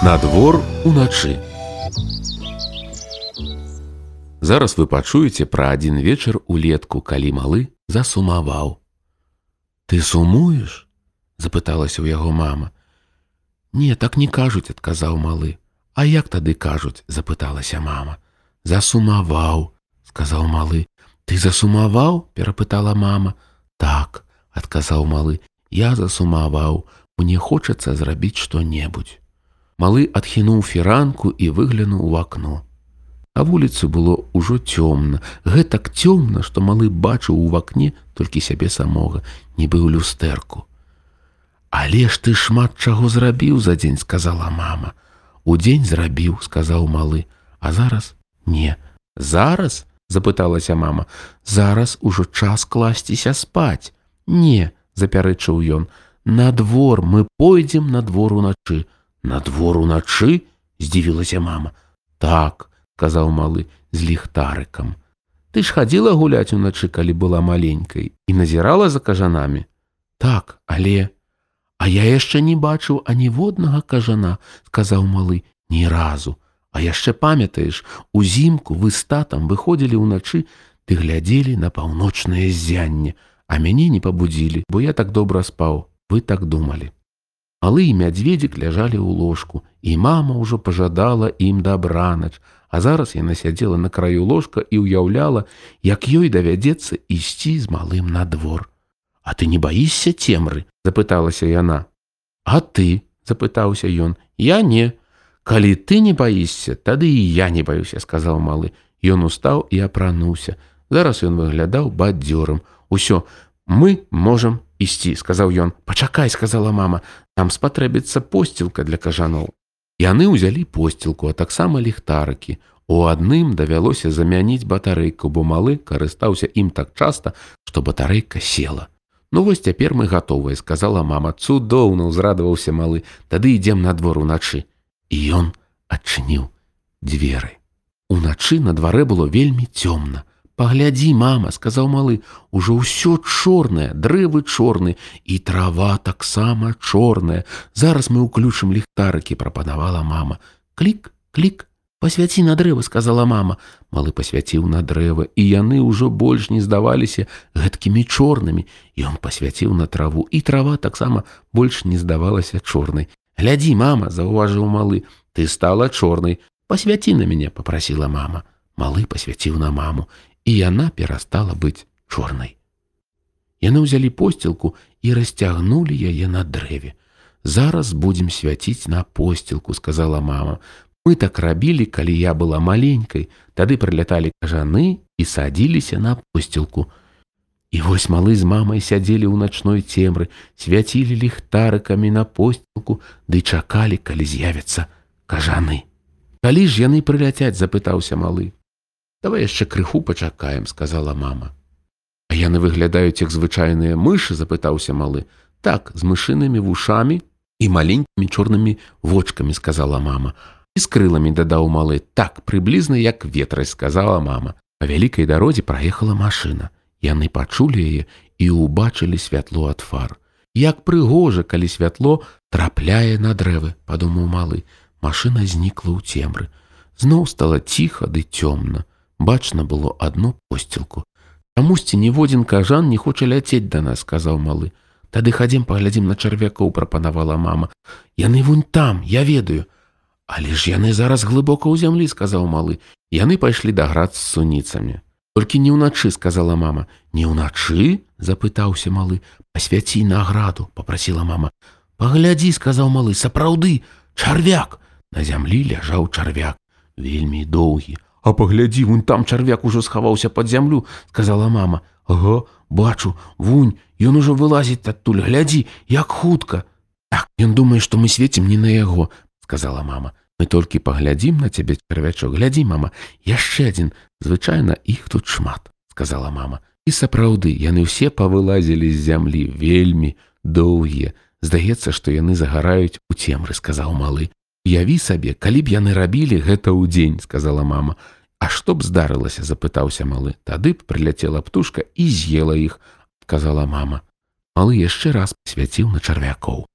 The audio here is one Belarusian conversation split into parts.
На двор уначы. Зараз вы пачуеце пра адзін вечар улетку, калі малы засумаваў. Ты сумуеш? запыталася ў яго мама. Не, так не кажуць, адказаў малы. А як тады кажуць, запыталася мама. Засумаваў, сказаў малы. Ты засумаваў? перапытала мама. Так, адказаў малы. Я засумаваў, мне хочацца зрабіць што-небудзь. Малы адхінуў фіранку і выглянуў у акно. На вуліцы было ўжо цёмна, гэтак цёмна, што малы бачыў у вакне толькі сябе самога, нібы ў люстэрку. Але ж ты шмат чаго зрабіў за дзень, сказала мама. Удзень зрабіў, сказаў малы, а зараз не. Зараз запыталася мама, зараз ужо час класціся спаць. Не, запярэчыў ён, На двор мы пойдзем на двор уначы. На двор уначы здзівілася мама. Так, казаў малы з ліхтарыкам. Ты ж хадзіла гуляць уначы, калі была маленькай і назірала за кажанамі. Так, але, А я яшчэ не бачыў аніводнага кажана, сказаў малы ні разу. А яшчэ памятаеш, узімку вы з татам выходзілі ўначы, ты глядзелі на паўночнае зянне, а мяне не пабудзілі, бо я так добра спаў, вы так думалі. Малы і мядзведзік ляжалі ў ложку, і мама ўжо пажадала ім дабранач, А зараз яна сядзела на краю ложка і ўяўляла, як ёй давядзецца ісці з малым на двор. А ты не баішся цемры, запыталася яна. А ты, запытаўся ён, я не. Калі ты не баішся, тады і я не баюся, сказаў малы. Ён устаў і апрануўся. Зараз ён выглядаў бадзёрам. Усё, мы можам ісці сказаў ён пачакай сказала мама. Там спатрэбіцца посцілка для кажаноў яны ўзялі посцілку а таксама ліхтарыкі у адным давялося замяніць батарэйку бо малы карыстаўся ім так часта што батарэйка села. Ну вось цяпер мы гатовыя сказала мама. Цудоўна ўзрадаваўся малы. Тады ідзем на двор уначы і ён адчыніў дзверы уначы на дварэ было вельмі цёмна Паглядзі, мама, сказаў малы, ужо ўсё чорнае, дрэвы чорны і трава таксама чорная. Зараз мы ўключым ліхтарыкі, прапанавала мама. Клік, клік, пасвяці на дрэва, сказала мама. Малы пасвяціў на дрэва, і яны ўжо больш не здаваліся гэткімі чорнымі. Ён пасвяціў на траву, і трава таксама больш не здавалася чорнай. Глядзі, мама, заўважыў малы, ты стала чорнай. Пасвяці на мяне, попрасіла мама. Малы пасвяціў на маму і яна перастала быць чорнай. Яны ўзялі посцілку і расцягнулі яе на дрэве. Зараз будзем свяціць на посцілку, сказала мама. Мы так рабілі, калі я была маленькай, тады прыляталі кажаны і садзіліся на посцілку. І вось малы з мамай сядзелі ў начной цемры, свяцілі ліхтарыкамі на посцілку, ды чакалі, калі з'явяцца кажаны. Калі ж яны прыляцяць, запытаўся малы давай яшчэ крыху пачакаем сказала мама. А яны выглядаюць як звычайныя мышы запытаўся малы так з мышынымі вушамі і маленькімі чорнымі вочкамі сказала мама. І з крыламі дадаў малы так прыблізна як ветрай сказала мама. Па вялікай дарозе праехала машына яны пачулі яе і ўбачылі святло ад фар. Як прыгожа калі святло трапляе на дрэвы падумаў малы машына знікла ў цемры. Зноў стала ціха ды цёмна бачна было одну посцілку. Камусьці ніводзін кажан не хоча ляцець да нас, сказаў малы. Тады хадзім паглядзім на чарвякоў, прапанавала мама. Яны вунь там, я ведаю. Але ж яны зараз глыбока ў зямлі, сказаў малы. Яны пайшлі да град з суніцамі. Толькі не ўначы, сказала мама. Не ўначы? запытаўся малы. Пасвяці награду, попрасіла мама. Паглядзі, сказаў малы, сапраўды, чарвяк. На зямлі ляжаў чарвяк, вельмі доўгі, А паглядзі, вунь там чарвяк ужо схаваўся под зямлю, сказала мама. Ага, бачу, вунь, ён ужо вылазіць адтуль, глядзі, як хутка. Так, ён думае, што мы свецім не на яго, сказала мама. Мы толькі паглядзім на цябе чарвячок, глядзі, мама, яшчэ адзін, звычайна іх тут шмат, сказала мама. І сапраўды, яны ўсе павылазілі з зямлі вельмі доўгія. Здаецца, што яны загараюць у цемры, сказаў малы. Яві сабе, калі б яны рабілі гэта ў дзень, сказала мама. А што б здарылася, запытаўся малы. Тады б прыляцела птушка і з'ела іх, казала мама. Малы яшчэ раз свяціў на чарвякоў.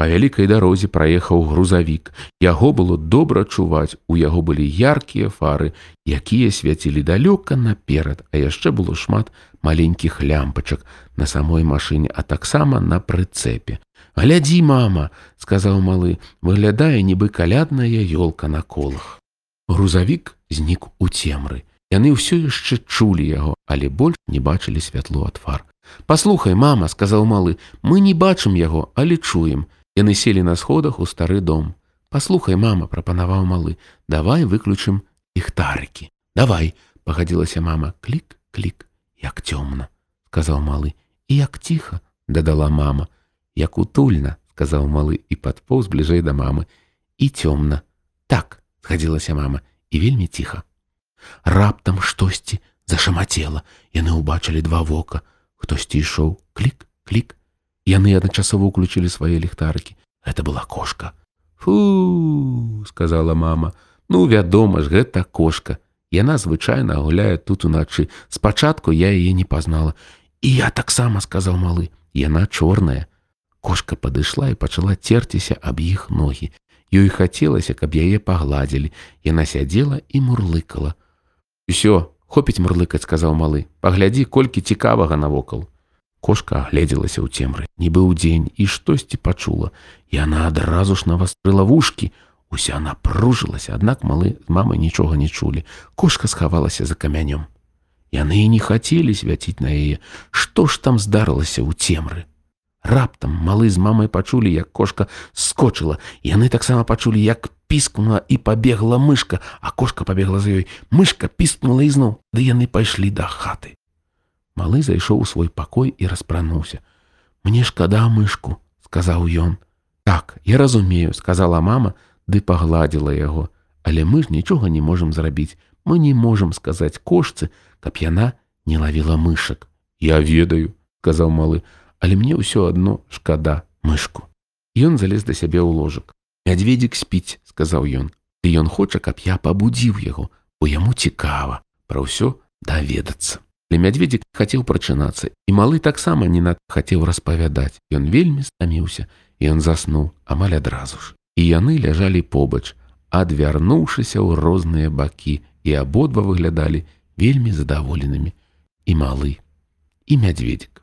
Па вялікай дарозе праехаў грузавік. Яго было добра чуваць, у яго былі яркія фары, якія свяцілі далёка наперад, а яшчэ было шмат маленькіх лямпачак на самой машыне, а таксама на прыцэпе. Глядзі, мама, сказаў малы, выглядае нібы калядная ёлка на колах. Грузавік знік у цемры. Яны ўсё яшчэ чулі яго, але больш не бачылі святло ад фар. Паслухай, мама, сказаў малы, мы не бачым яго, але чуем. Яны селі на сходах у стары дом. Паслухай, мама, прапанаваў малы, давай выключым ліхтарыкі. Давай, пагадзілася мама, клік, клік, як цёмна, сказаў малы, і як ціха, дадала мама, як утульна, сказаў малы і падпоўз бліжэй да мамы, і цёмна. Так, згадзілася мама, і вельмі ціха. Раптам штосьці зашамацела, яны ўбачылі два вока, хтосьці ішоў, клік, клік, Яны адначасова ўключылі свае ліхтарыкі. Гэта была кошка. Фу, сказала мама, ну вядома ж, гэта кошка. Яна звычайна гуляе тут уначы. Спачатку я яе не пазнала. І я таксама сказаў малы, яна чорная. Кошка падышла і пачала церціся аб іх ногі. Ёй хацелася, каб яе пагладзілі. Яна сядзела і мурлыкала. Усё, хопіць мурлыкаць, сказаў малы, паглядзі, колькі цікавага навокал. Кошка агледзелася ў цемры, нібы ў дзень і штосьці пачула. Яна адразу ж навастрыла вушкі. Уся напружылася, аднак малы з мамай нічога не чулі. Кошка схавалася за камянём. Яны і не хацелі свяціць на яе, што ж там здарылася ў цемры. Раптам малы з мамай пачулі, як кошка скочыла. Яны таксама пачулі, як піскнула і пабегла мышка, а кошка пабегла за ёй. Мышка піскнула ізноў, ды яны пайшлі да хаты. Малы зайшоў у свой пакой і распрануўся. Мне шкада мышку, сказаў ён. Так, я разумею, сказала мама, ды пагладзіла яго, але мы ж нічога не можам зрабіць. Мы не можам сказаць кошцы, каб яна не лавіла мышак. Я ведаю, сказаў малы, але мне ўсё адно шкада мышку. Ён залез да сябе ў ложак. Мядзведзік спіць, сказаў ён. І ён хоча, каб я пабудзіў яго, бо яму цікава пра ўсё даведацца. Але мядзведзік хацеў прачынацца, і малы таксама не над хацеў распавядаць. Ён вельмі стаміўся, і ён заснуў амаль адразу ж. І яны ляжалі побач, адвярнуўшыся ў розныя бакі, і абодва выглядалі вельмі задаволенымі і малы і мядзведзік.